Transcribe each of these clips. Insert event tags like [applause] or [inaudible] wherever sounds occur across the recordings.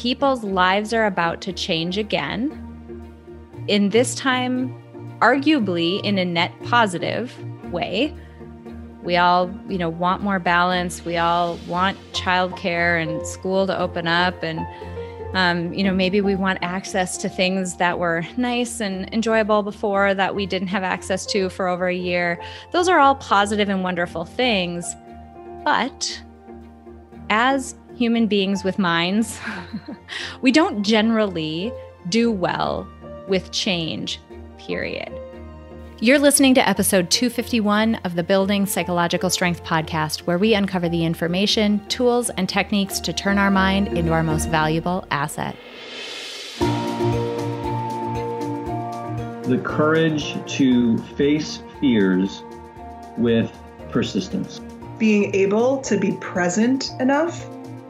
people's lives are about to change again. In this time, arguably in a net positive way. We all, you know, want more balance. We all want childcare and school to open up and um, you know, maybe we want access to things that were nice and enjoyable before that we didn't have access to for over a year. Those are all positive and wonderful things. But as human beings with minds, [laughs] we don't generally do well with change, period. You're listening to episode 251 of the Building Psychological Strength podcast, where we uncover the information, tools, and techniques to turn our mind into our most valuable asset. The courage to face fears with persistence. Being able to be present enough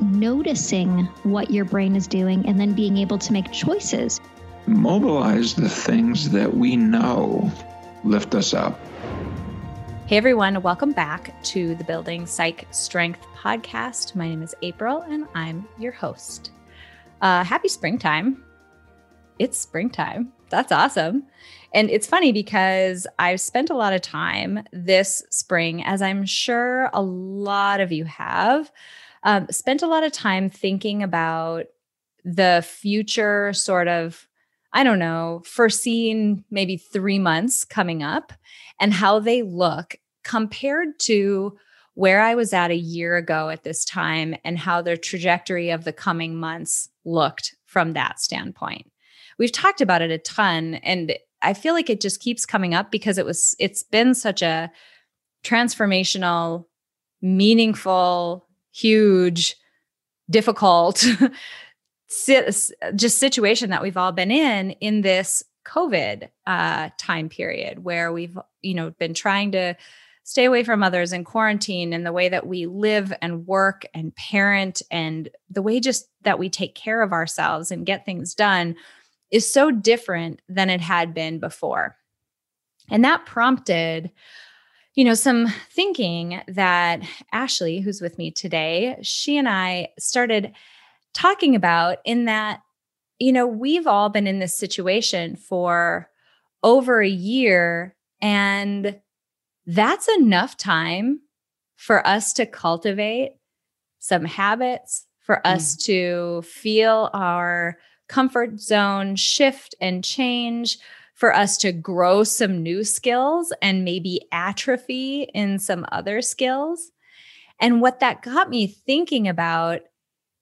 Noticing what your brain is doing and then being able to make choices. Mobilize the things that we know lift us up. Hey everyone, welcome back to the Building Psych Strength podcast. My name is April and I'm your host. Uh, happy springtime. It's springtime. That's awesome. And it's funny because I've spent a lot of time this spring, as I'm sure a lot of you have, um, spent a lot of time thinking about the future sort of I don't know, foreseen maybe three months coming up and how they look compared to where I was at a year ago at this time and how the trajectory of the coming months looked from that standpoint. We've talked about it a ton and I feel like it just keeps coming up because it was it's been such a transformational, meaningful, huge, difficult [laughs] just situation that we've all been in in this COVID uh, time period where we've, you know, been trying to stay away from others in quarantine and the way that we live and work and parent and the way just that we take care of ourselves and get things done is so different than it had been before. And that prompted you know, some thinking that Ashley, who's with me today, she and I started talking about in that, you know, we've all been in this situation for over a year, and that's enough time for us to cultivate some habits, for us mm. to feel our comfort zone shift and change, for us to grow some new skills and maybe atrophy in some other skills. And what that got me thinking about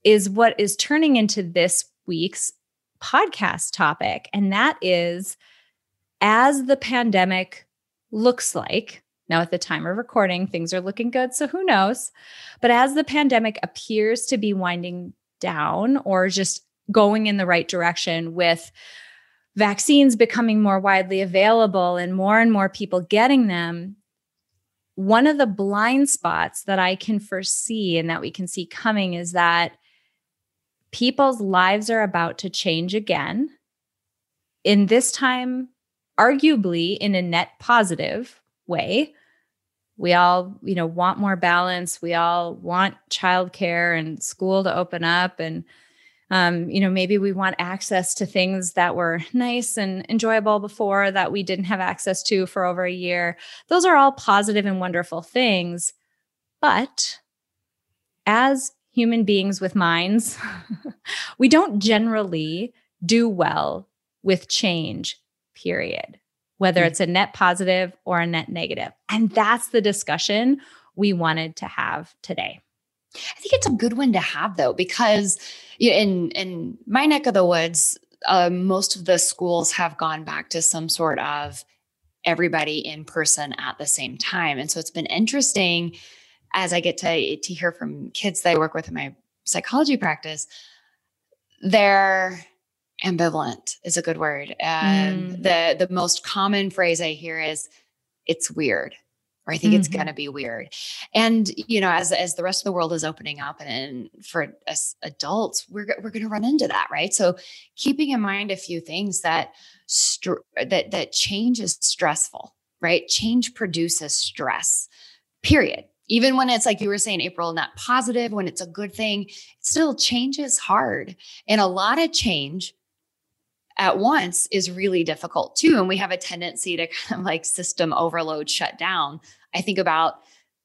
is what is turning into this week's podcast topic. And that is as the pandemic looks like, now at the time of recording, things are looking good. So who knows? But as the pandemic appears to be winding down or just going in the right direction with vaccines becoming more widely available and more and more people getting them, one of the blind spots that I can foresee and that we can see coming is that people's lives are about to change again. In this time, arguably in a net positive way. We all, you know, want more balance. We all want childcare and school to open up and um, you know, maybe we want access to things that were nice and enjoyable before that we didn't have access to for over a year. Those are all positive and wonderful things. But as human beings with minds, [laughs] we don't generally do well with change, period, whether hmm. it's a net positive or a net negative. And that's the discussion we wanted to have today. I think it's a good one to have though, because in in my neck of the woods, uh, most of the schools have gone back to some sort of everybody in person at the same time, and so it's been interesting as I get to, to hear from kids that I work with in my psychology practice, they're ambivalent is a good word. Um, Mm. The the most common phrase I hear is "it's weird," or "I think it's Mhm. going to be weird." And you know, as as the rest of the world is opening up, and, and for us adults, we're we're going to run into that, right? So, keeping in mind a few things that str- that that change is stressful, right? Change produces stress. Period. Even when it's like you were saying, April, not positive, when it's a good thing, still change is hard. And a lot of change at once is really difficult too. And we have a tendency to kind of like system overload shut down. I think about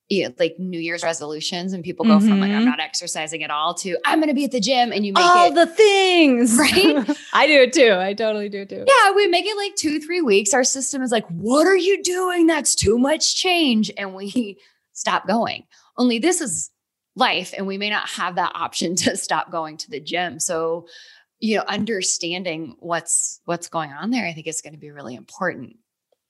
you know, like New Year's resolutions and people go from like, I'm Mhm. not exercising at all to I'm going to be at the gym and you make All it. the things. [laughs] Right? [laughs] I do it too. I totally do it too. yeah, we make it like two, three weeks. Our system is like, what are you doing? That's too much change. And we [laughs] stop going. Only this is life, and we may not have that option to stop going to the gym. So, you know, understanding what's what's going on there, I think is going to be really important.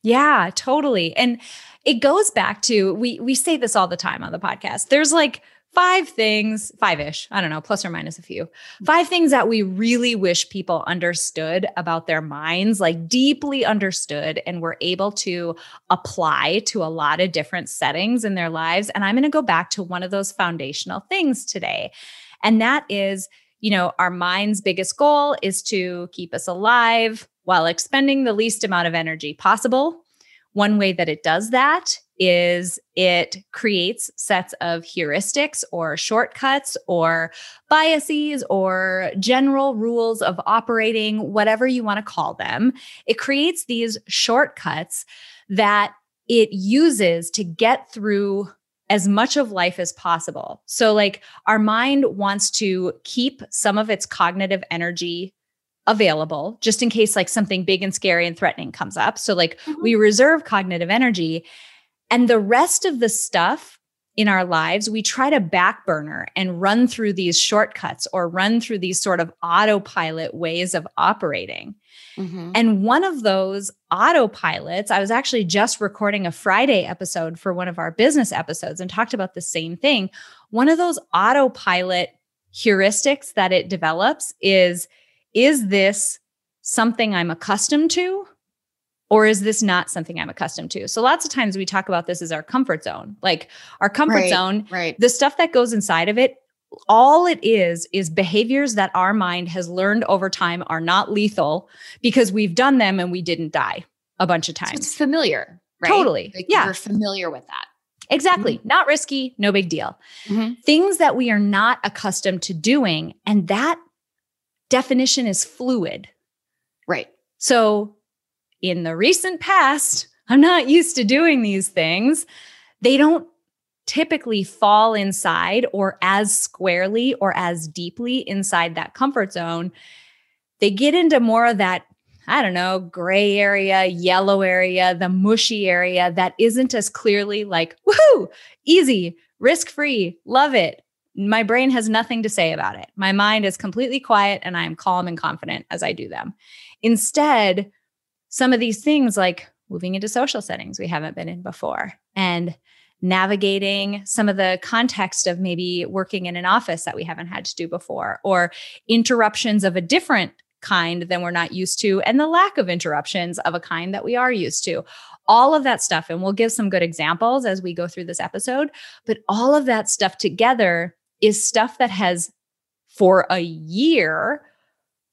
Yeah, totally. And it goes back to we we say this all the time on the podcast. There's like five things, five-ish, I don't know, plus or minus a few. Mm. Five things that we really wish people understood about their minds, like deeply understood and were able to apply to a lot of different settings in their lives. And I'm going to go back to one of those foundational things today. And that is, you know, our mind's biggest goal is to keep us alive while expending the least amount of energy possible. One way that it does that is it creates sets of heuristics or shortcuts or biases or general rules of operating, whatever you want to call them. It creates these shortcuts that it uses to get through as much of life as possible. So, like, our mind wants to keep some of its cognitive energy available just in case like something big and scary and threatening comes up. So like Mhm. we reserve cognitive energy and the rest of the stuff in our lives we try to back burner and run through these shortcuts or run through these sort of autopilot ways of operating. Mm-hmm. And one of those autopilots, I was actually just recording a Friday episode for one of our business episodes and talked about the same thing. One of those autopilot heuristics that it develops is is this something I'm accustomed to? Or is this not something I'm accustomed to? So lots of times we talk about this as our comfort zone. Like our comfort Right. zone Right. the stuff that goes inside of it all it is is behaviors that our mind has learned over time are not lethal because we've done them and we didn't die a bunch of So it's familiar, right? Totally. Like Yeah. You're familiar with that. exactly not risky no big deal Mhm. things that we are not accustomed to doing and that definition is fluid Right. so in the recent past i'm not used to doing these things they don't typically fall inside or as squarely or as deeply inside that comfort zone. They get into more of that, I don't know, gray area, yellow area, the mushy area that isn't as clearly like, woohoo, easy, risk free, love it. My brain has nothing to say about it. My mind is completely quiet and I am calm and confident as I do them. Instead, some of these things like moving into social settings we haven't been in before and navigating some of the context of maybe working in an office that we haven't had to do before or interruptions of a different kind than we're not used to and the lack of interruptions of a kind that we are used to. All of that stuff and we'll give some good examples as we go through this episode but all of that stuff together is stuff that has for a year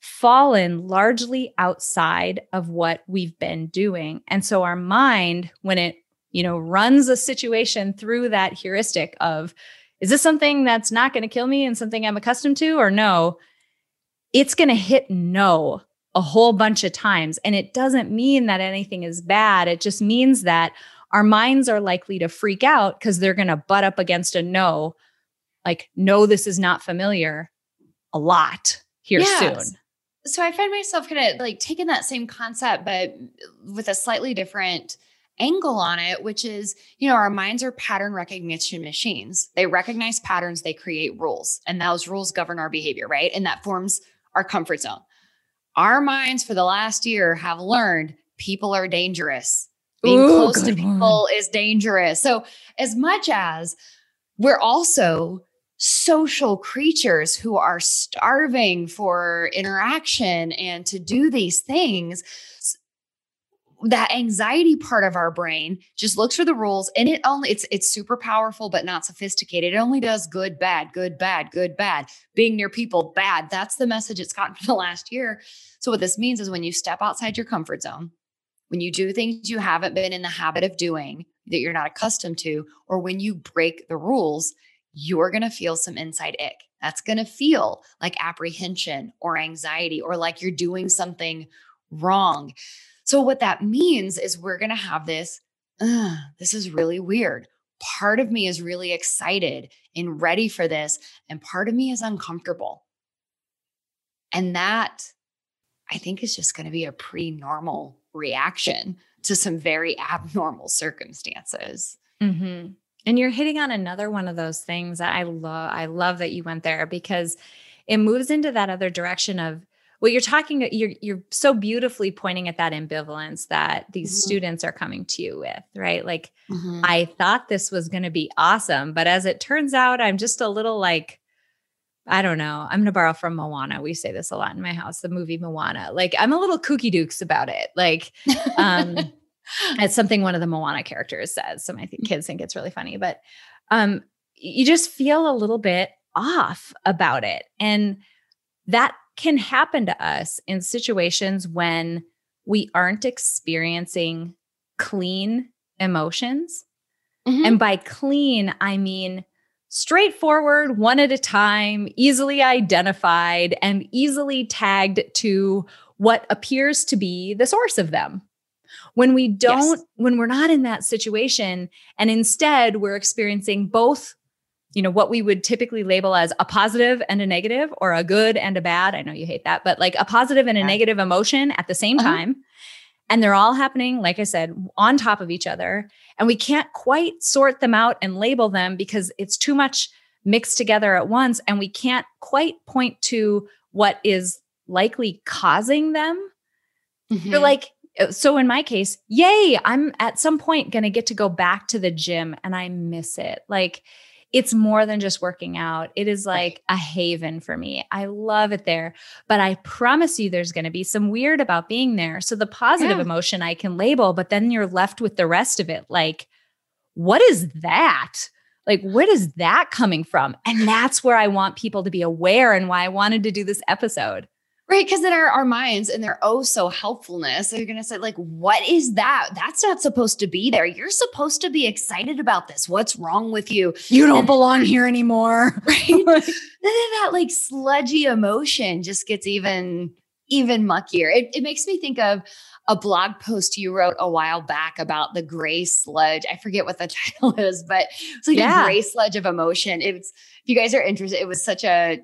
fallen largely outside of what we've been doing. And so our mind when it you know runs a situation through that heuristic of is this something that's not going to kill me and something i'm accustomed to or no? It's going to hit no a whole bunch of times. And it doesn't mean that anything is bad. It just means that our minds are likely to freak out because they're going to butt up against a no like no this is not familiar a lot here Yes. soon So I find myself kind of like taking that same concept, but with a slightly different angle on it, which is, you know, our minds are pattern recognition machines. They recognize patterns, they create rules, and those rules govern our behavior, right? And that forms our comfort zone. Our minds for the last year have learned people are dangerous. Being Ooh, close to good one. people is dangerous. So, as much as we're also social creatures who are starving for interaction and to do these things that anxiety part of our brain just looks for the rules and it only it's it's super powerful but not sophisticated. It only does good bad good bad good bad. Being near people bad. That's the message it's gotten [laughs] for the last year. So what this means is when you step outside your comfort zone when you do things you haven't been in the habit of doing that you're not accustomed to or when you break the rules you're going to feel some inside ick that's going to feel like apprehension or anxiety or like you're doing something wrong so, what that means is we're going to have this, this is really weird. Part of me is really excited and ready for this, and part of me is uncomfortable. And that, I think, is just going to be a pretty normal reaction to some very abnormal circumstances. Mm-hmm. And you're hitting on another one of those things that I love. I love that you went there because it moves into that other direction of well you're talking you're you're so beautifully pointing at that ambivalence that these mm-hmm. students are coming to you with right like mm-hmm. i thought this was going to be awesome but as it turns out i'm just a little like i don't know i'm going to borrow from moana we say this a lot in my house the movie moana like i'm a little kooky dukes about it like [laughs] um it's something one of the moana characters says so i think mm. kids think it's really funny but um you just feel a little bit off about it and that can happen to us in situations when we aren't experiencing clean emotions. Mm-hmm. And by clean, I mean straightforward, one at a time, easily identified, and easily tagged to what appears to be the source of them. When we don't, yes. when we're not in that situation, and instead we're experiencing both you know what we would typically label as a positive and a negative or a good and a bad i know you hate that but like a positive and a yeah. negative emotion at the same uh-huh. time and they're all happening like i said on top of each other and we can't quite sort them out and label them because it's too much mixed together at once and we can't quite point to what is likely causing them mm-hmm. you're like Uh, so in my case yay i'm at some point going to get to go back to the gym and i miss it like it's more than just working out. It is like a haven for me. I love it there. But I promise you, there's going to be some weird about being there. So the positive yeah. emotion I can label, but then you're left with the rest of it. Like, what is that? Like, where is that coming from? And that's where I want people to be aware and why I wanted to do this episode. Right. Cause then our, our minds and their oh so helpfulness, they're going to say, like, what is that? That's not supposed to be there. You're supposed to be excited about this. What's wrong with you? You don't belong here anymore. [laughs] Right. then that like sludgy emotion just gets even, even muckier. It, it makes me think of a blog post you wrote a while back about the gray sludge. I forget what the [laughs] title is, but it's like yeah. a gray sludge of emotion. It's, if you guys are interested, it was such a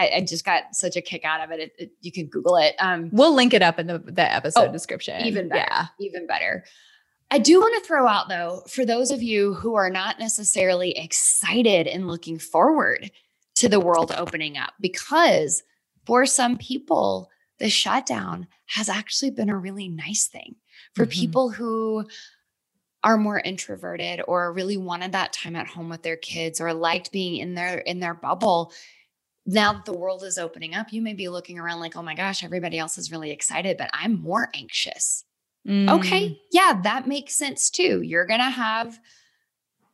I, I, just got such a kick out of it. It, it. You can Google it. Um, we'll link it up in the, the episode oh, description. Even better. Yeah. Even better. I do want to throw out though, for those of you who are not necessarily excited and looking forward to the world opening up, because for some people, the shutdown has actually been a really nice thing. For mm-hmm. people who are more introverted or really wanted that time at home with their kids or liked being in their in their bubble now that the world is opening up, you may be looking around like, oh my gosh, everybody else is really excited, but I'm more anxious. Mm. Okay. Yeah, that makes sense too. You're going to have,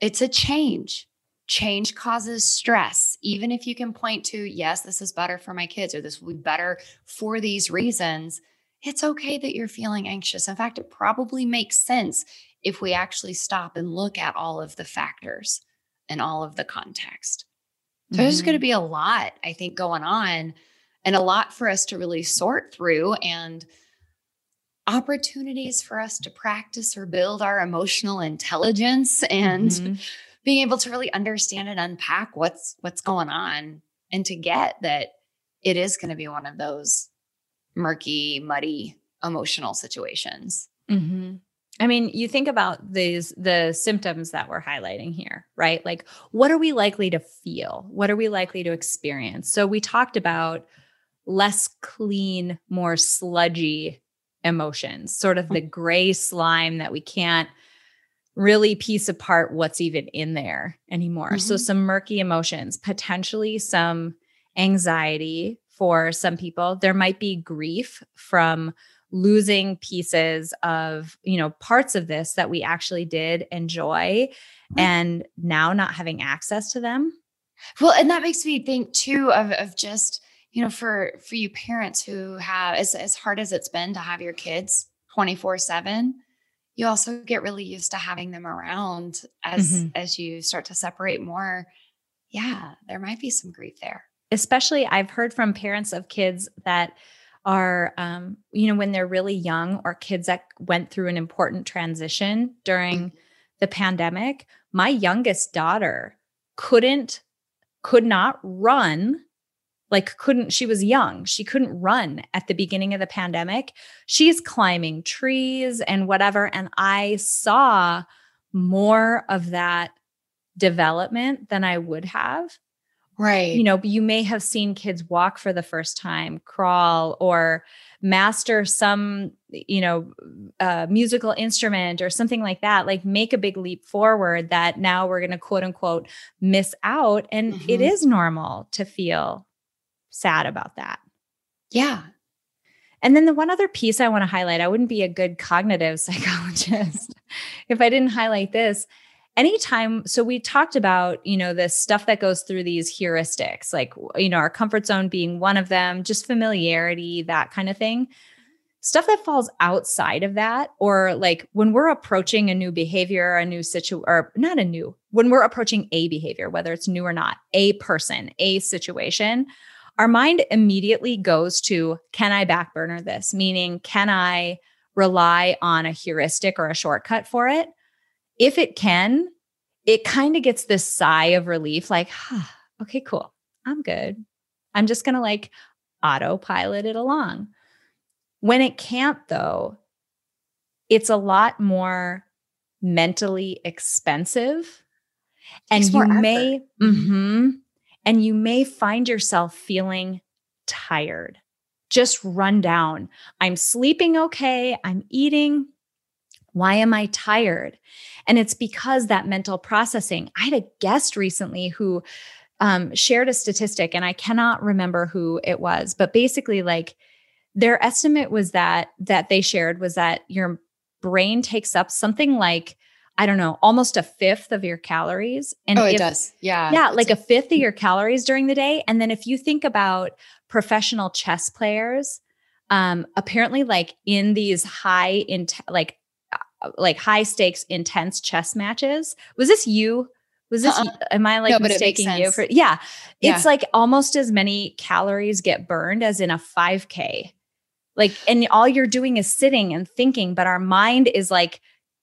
it's a change. Change causes stress. Even if you can point to, yes, this is better for my kids or this will be better for these reasons, it's okay that you're feeling anxious. In fact, it probably makes sense if we actually stop and look at all of the factors and all of the context. So mm-hmm. there's going to be a lot, I think, going on and a lot for us to really sort through and opportunities for us to practice or build our emotional intelligence and mm-hmm. being able to really understand and unpack what's what's going on and to get that it is going to be one of those murky, muddy emotional situations. Mm-hmm. I mean, you think about these the symptoms that we're highlighting here, right? Like what are we likely to feel? What are we likely to experience? So we talked about less clean, more sludgy emotions, sort of the gray slime that we can't really piece apart what's even in there anymore. Mm-hmm. So, some murky emotions, potentially some anxiety for some people. There might be grief from losing pieces of, you know, parts of this that we actually did enjoy and now not having access to them. Well, and that makes me think too of, of just, you know, for for you parents who have as, as hard as it's been to have your kids 24 7 you also get really used to having them around as mm-hmm. as you start to separate more yeah there might be some grief there especially i've heard from parents of kids that are um, you know when they're really young or kids that went through an important transition during mm-hmm. the pandemic my youngest daughter couldn't could not run like couldn't she was young. She couldn't run at the beginning of the pandemic. She's climbing trees and whatever and i saw more of that development than i would have right you know you may have seen kids walk for the first time crawl or master some you know uh, musical instrument or something like that like make a big leap forward that now we're going to quote unquote miss out and mm-hmm. it is normal to feel sad about that. Yeah. And then the one other piece I want to highlight, I wouldn't be a good cognitive [laughs] psychologist if I didn't highlight this. Anytime, so we talked about, you know, this stuff that goes through these heuristics, like, you know, our comfort zone being one of them, just familiarity, that kind of thing. Stuff that falls outside of that, or like when we're approaching a new behavior, a new situation, or not a new, when we're approaching a behavior, whether it's new or not, a person, a situation, our mind immediately goes to can I backburner this? Meaning, can I rely on a heuristic or a shortcut for it? If it can, it kind of gets this sigh of relief like, huh, okay, cool. I'm good. I'm just going to like autopilot it along. When it can't, though, it's a lot more mentally expensive. And you may, mm-hmm, and you may find yourself feeling tired, just run down. I'm sleeping okay. I'm eating. Why am I tired? And it's because that mental processing. I had a guest recently who um, shared a statistic, and I cannot remember who it was, but basically, like their estimate was that that they shared was that your brain takes up something like I don't know, almost a fifth of your calories. And oh, it does. Yeah. Yeah. Like a fifth of your calories during the day. And then if you think about professional chess players, um, apparently like in these high in like Uh, like high stakes intense chess matches. Was this you? Was this uh-uh. am I like no, mistaking you for yeah. It's like almost as many calories get burned as in a 5k. Like and all you're doing is sitting and thinking, but our mind is like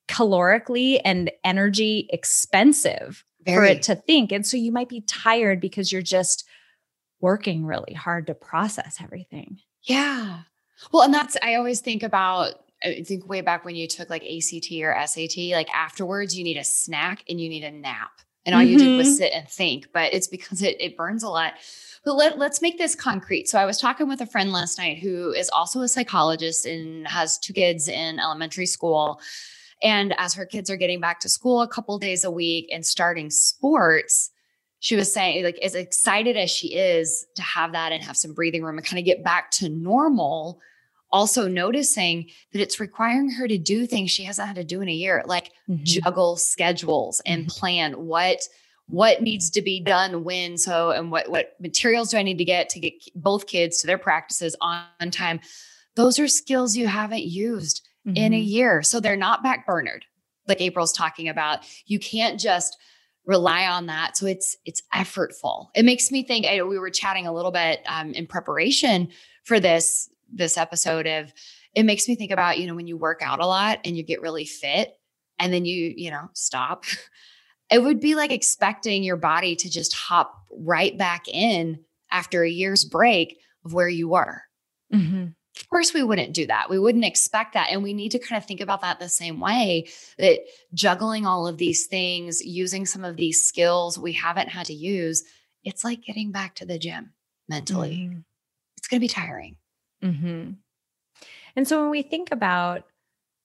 calorically and energy expensive Very. for it to think. And so you might be tired because you're just working really hard to process everything. Yeah. Well, and that's, I always think about, I think way back when you took like ACT or SAT, like afterwards, you need a snack and you need a nap. And all mm-hmm. you did was sit and think, but it's because it, it burns a lot. But let, let's make this concrete. So I was talking with a friend last night who is also a psychologist and has two kids in elementary school. And as her kids are getting back to school a couple days a week and starting sports, she was saying, like, as excited as she is to have that and have some breathing room and kind of get back to normal, also noticing that it's requiring her to do things she hasn't had to do in a year, like mm-hmm. juggle schedules and mm-hmm. plan what what needs to be done when so and what what materials do i need to get to get both kids to their practices on time those are skills you haven't used mm-hmm. in a mm-hmm. year. So they're not backburnered, like April's talking about. You can't just rely on that. So it's it's effortful. It makes me think. I, we were chatting a little bit um, in preparation for this this episode of. It makes me think about you know when you work out a lot and you get really fit, and then you you know stop. [laughs] It would be like expecting your body to just hop right back in after a year's break of where you were. Mm-hmm of course we wouldn't do that we wouldn't expect that and we need to kind of think about that the same way that juggling all of these things using some of these skills we haven't had to use it's like getting back to the gym mentally mm-hmm. it's going to be tiring mm-hmm. and so when we think about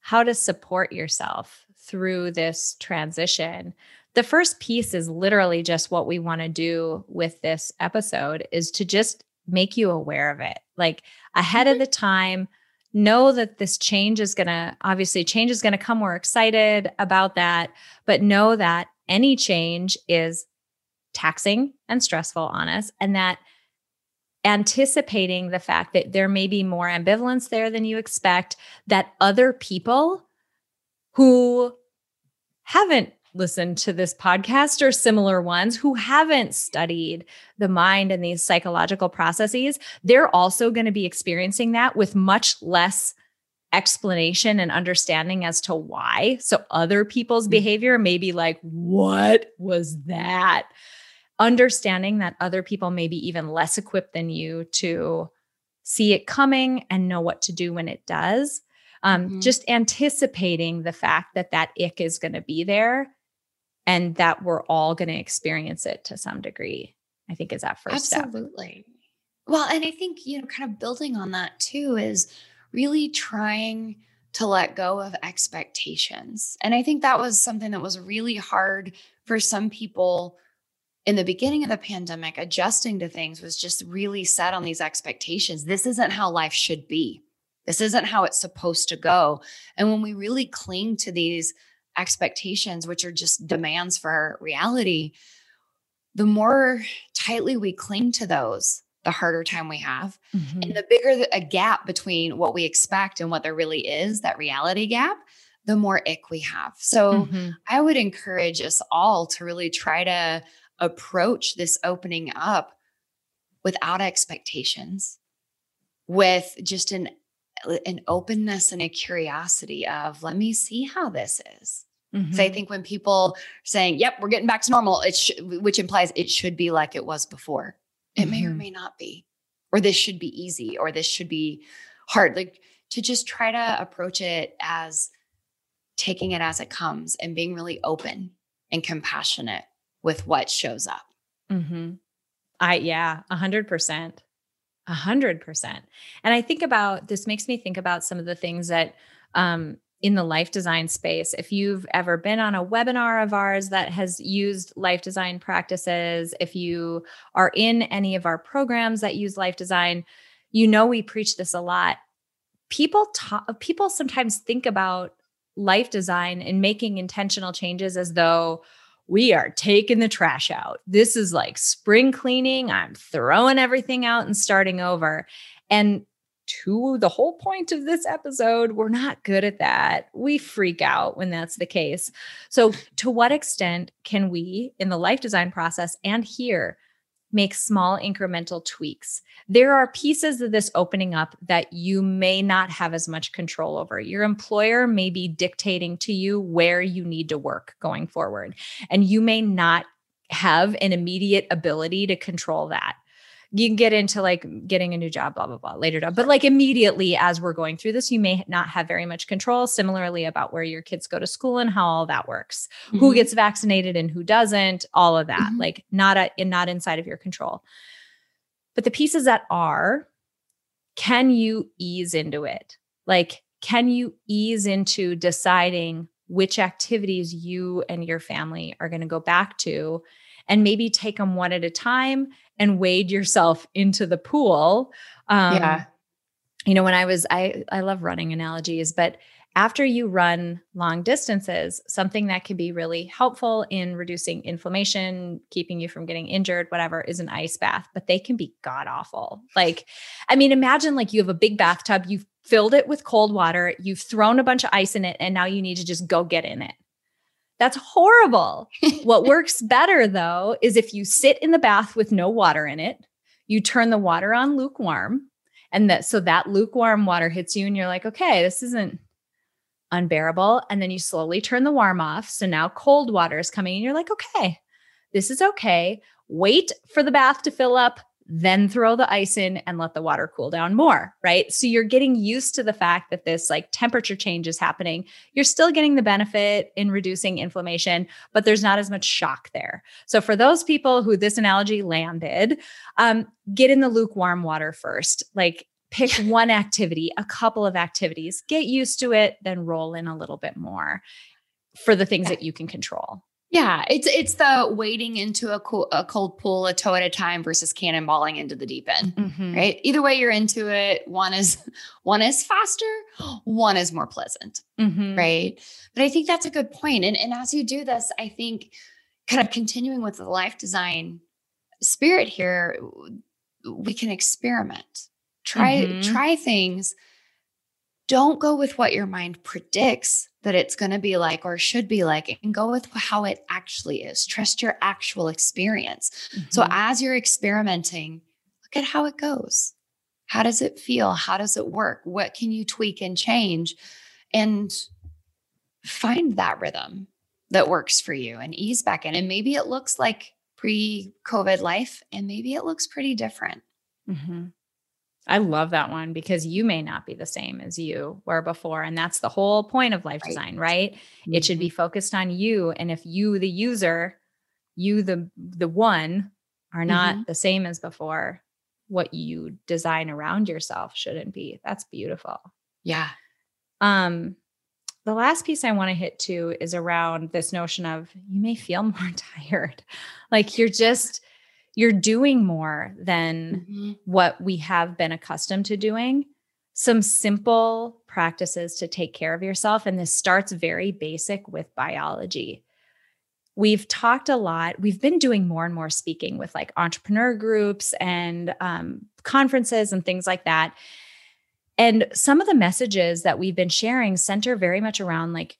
how to support yourself through this transition. The first piece is literally just what we want to do with this episode is to just make you aware of it. Like ahead of mm-hmm. the time, know that this change is going to obviously change is going to come we're excited about that but know that any change is taxing and stressful on us and that anticipating the fact that there may be more ambivalence there than you expect, that other people who haven't listened to this podcast or similar ones who haven't studied the mind and these psychological processes, they're also going to be experiencing that with much less explanation and understanding as to why. So other people's mm-hmm. behavior may be like, what was that? Understanding that other people may be even less equipped than you to see it coming and know what to do when it does. Um, mm-hmm. Just anticipating the fact that that ick is going to be there and that we're all going to experience it to some degree, I think is that first Absolutely. step. Absolutely. Well, and I think, you know, kind of building on that too is really trying to let go of expectations. And I think that was something that was really hard for some people in the beginning of the pandemic, adjusting to things was just really set on these expectations. This isn't how life should be. This isn't how it's supposed to go. And when we really cling to these expectations, which are just demands for reality, the more tightly we cling to those, the harder time we have. Mm-hmm. And the bigger a gap between what we expect and what there really is, that reality gap, the more ick we have. So mm-hmm. I would encourage us all to really try to approach this opening up without expectations with just an an openness and a curiosity of let me see how this is mm-hmm. so i think when people saying yep we're getting back to normal it sh- which implies it should be like it was before it mm-hmm. may or mm-hmm. may not be or this should be easy or this should be hard like to just try to approach it as taking it as it comes and being really open and compassionate with what shows up. Mm-hmm. I, yeah, a hundred percent. A hundred percent. And I think about this makes me think about some of the things that, um, in the life design space, if you've ever been on a webinar of ours that has used life design practices, if you are in any of our programs that use life design, you know we preach this a lot. People talk, people sometimes think about life design and making intentional changes as though we are taking the trash out. This is like spring cleaning. I'm throwing everything out and starting over. And to the whole point of this episode, we're not good at that. We freak out when that's the case. So, to what extent can we, in the life design process and here, make small incremental tweaks. There are pieces of this opening up that you may not have as much control over. Your employer may be dictating to you where you need to work going forward, and you may not have an immediate ability to control that you can get into like getting a new job, blah, blah, blah later. On. But like immediately as we're going through this, you may not have very much control. Similarly, about where your kids go to school and how all that works, mm-hmm. who gets vaccinated and who doesn't, all of that, mm-hmm. like not a, not inside of your control. But the pieces that are, can you ease into it? Like, can you ease into deciding which activities you and your family are going to go back to and maybe take them one at a time and wade yourself into the pool. Um, yeah. You know, when I was, I I love running analogies, but after you run long distances, something that can be really helpful in reducing inflammation, keeping you from getting injured, whatever, is an ice bath, but they can be god awful. Like, I mean, imagine like you have a big bathtub, you've filled it with cold water, you've thrown a bunch of ice in it, and now you need to just go get in it. That's horrible. [laughs] what works better though is if you sit in the bath with no water in it, you turn the water on lukewarm, and that so that lukewarm water hits you, and you're like, okay, this isn't unbearable. And then you slowly turn the warm off. So now cold water is coming, and you're like, okay, this is okay. Wait for the bath to fill up, then throw the ice in and let the water cool down more, right? So you're getting used to the fact that this like temperature change is happening. You're still getting the benefit in reducing inflammation, but there's not as much shock there. So for those people who this analogy landed, um, get in the lukewarm water first. Like pick one activity, a couple of activities, get used to it, then roll in a little bit more for the things that you can control. Yeah, it's it's the wading into a, cool, a cold pool a toe at a time versus cannonballing into the deep end, Mhm. right? Either way you're into it, one is [laughs] one is faster, one is more pleasant, Mhm. right? But I think that's a good point. And and as you do this, I think kind of continuing with the life design spirit here, we can experiment. Try Mhm. try things. Don't go with what your mind predicts that it's going to be like or should be like and go with how it actually is. Trust your actual experience. So Mhm. as you're experimenting, look at how it goes. How does it feel? How does it work? What can you tweak and change? And find that rhythm that works for you and ease back in. And maybe it looks like pre COVID life, and maybe it looks pretty different. Mhm. I love that one because you may not be the same as you were before. And that's the whole point of life Right. design, right? It should be focused on you. And if you, the user, you, the the one, are not the same as before, what you design around yourself shouldn't be. That's beautiful. Yeah. Um, the last piece I want to hit to is around this notion of you may feel [laughs] more tired. Like you're just you're doing more than Mhm. what we have been accustomed to doing. Some simple practices to take care of yourself. And this starts very basic with biology. We've talked a lot. We've been doing more and more speaking with like entrepreneur groups and um, conferences and things like that. And some of the messages that we've been sharing center very much around like,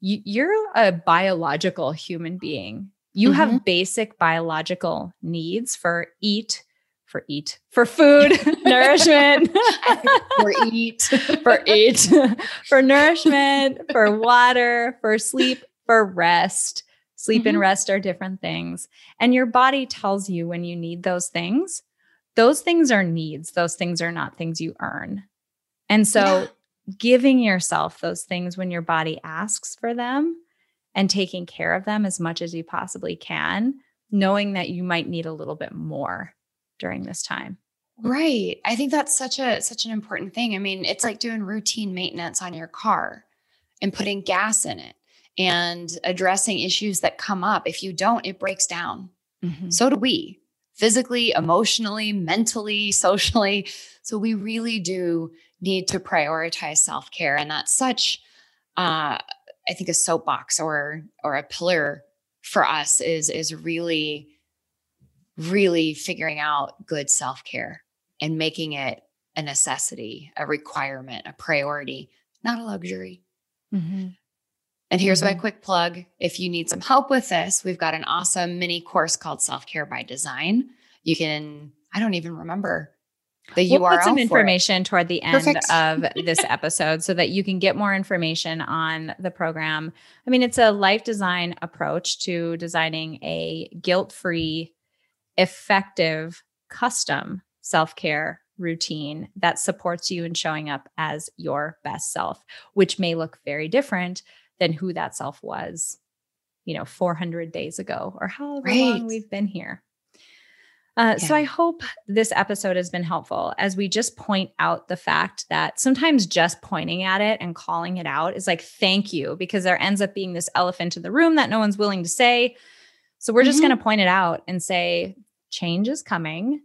you're a biological human being. You have basic biological needs for eat, for eat, for food, [laughs] nourishment, for eat. [laughs] for eat, for nourishment, for water, for sleep, for rest. Sleep and Mhm. rest are different things. And your body tells you when you need those things. Those things are needs. Those things are not things you earn. And so giving yourself those things when your body asks for them and taking care of them as much as you possibly can, knowing that you might need a little bit more during this time. Right. I think that's such a such an important thing. I mean, it's like doing routine maintenance on your car and putting gas in it and addressing issues that come up. If you don't, it breaks down. So do we. Physically, emotionally, mentally, socially. So we really do need to prioritize self-care and that's such uh I think a soapbox or or a pillar for us is is really really figuring out good self-care and making it a necessity, a requirement, a priority, not a luxury. Mm-hmm. And here's my Mhm. quick plug. If you need some help with this, we've got an awesome mini course called Self Care by Design. You can, I don't even remember the We'll URL. put some information toward the end Perfect. of [laughs] this episode so that you can get more information on the program. I mean, it's a life design approach to designing a guilt free, effective, custom self care routine that supports you in showing up as your best self, which may look very different than who that self was, you know, 400 days ago or however long we've been here. Uh, So I hope this episode has been helpful as we just point out the fact that sometimes just pointing at it and calling it out is like, thank you, because there ends up being this elephant in the room that no one's willing to say. So we're just Mhm. going to point it out and say, change is coming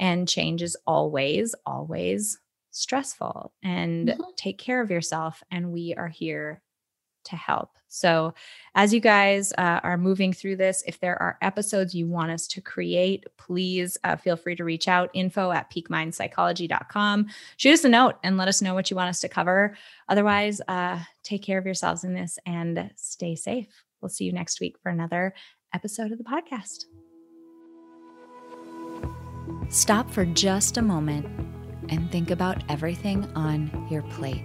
and change is always, always stressful and Mhm. take care of yourself. And we are here to help. So, as you guys uh, are moving through this, if there are episodes you want us to create, please uh, feel free to reach out info at peakmindpsychology.com. Shoot us a note and let us know what you want us to cover. Otherwise, uh, take care of yourselves in this and stay safe. We'll see you next week for another episode of the podcast. Stop for just a moment and think about everything on your plate.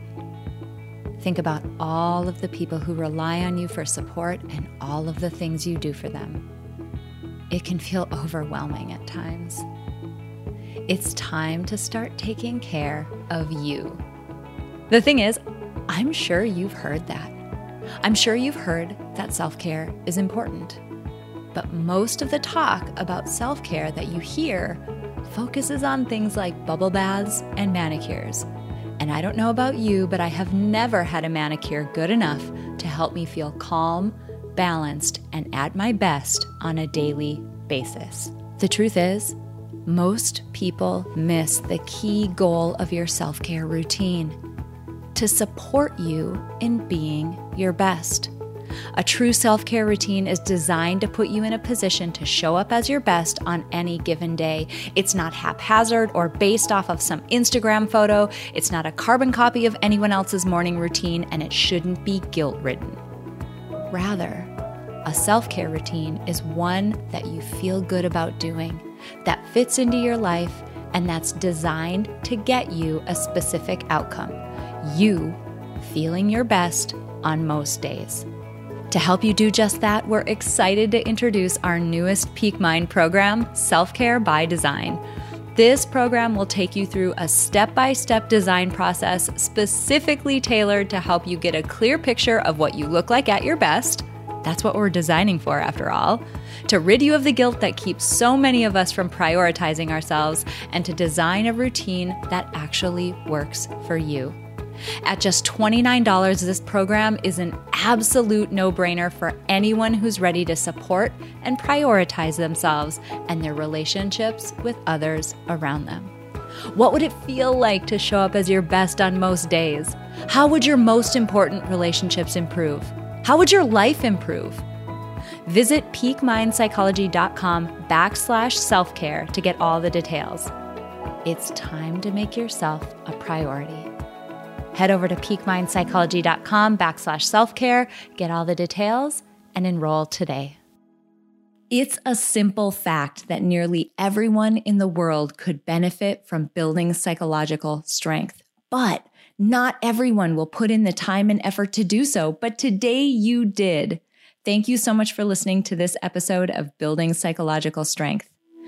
Think about all of the people who rely on you for support and all of the things you do for them. It can feel overwhelming at times. It's time to start taking care of you. The thing is, I'm sure you've heard that. I'm sure you've heard that self care is important. But most of the talk about self care that you hear focuses on things like bubble baths and manicures. And I don't know about you, but I have never had a manicure good enough to help me feel calm, balanced, and at my best on a daily basis. The truth is, most people miss the key goal of your self care routine to support you in being your best. A true self care routine is designed to put you in a position to show up as your best on any given day. It's not haphazard or based off of some Instagram photo. It's not a carbon copy of anyone else's morning routine, and it shouldn't be guilt ridden. Rather, a self care routine is one that you feel good about doing, that fits into your life, and that's designed to get you a specific outcome you feeling your best on most days. To help you do just that, we're excited to introduce our newest Peak Mind program, Self Care by Design. This program will take you through a step by step design process specifically tailored to help you get a clear picture of what you look like at your best. That's what we're designing for, after all. To rid you of the guilt that keeps so many of us from prioritizing ourselves, and to design a routine that actually works for you. At just $29, this program is an absolute no brainer for anyone who's ready to support and prioritize themselves and their relationships with others around them. What would it feel like to show up as your best on most days? How would your most important relationships improve? How would your life improve? Visit peakmindpsychology.com backslash self-care to get all the details. It's time to make yourself a priority. Head over to peakmindpsychology.com backslash self-care, get all the details, and enroll today. It's a simple fact that nearly everyone in the world could benefit from building psychological strength, but not everyone will put in the time and effort to do so. But today you did. Thank you so much for listening to this episode of Building Psychological Strength.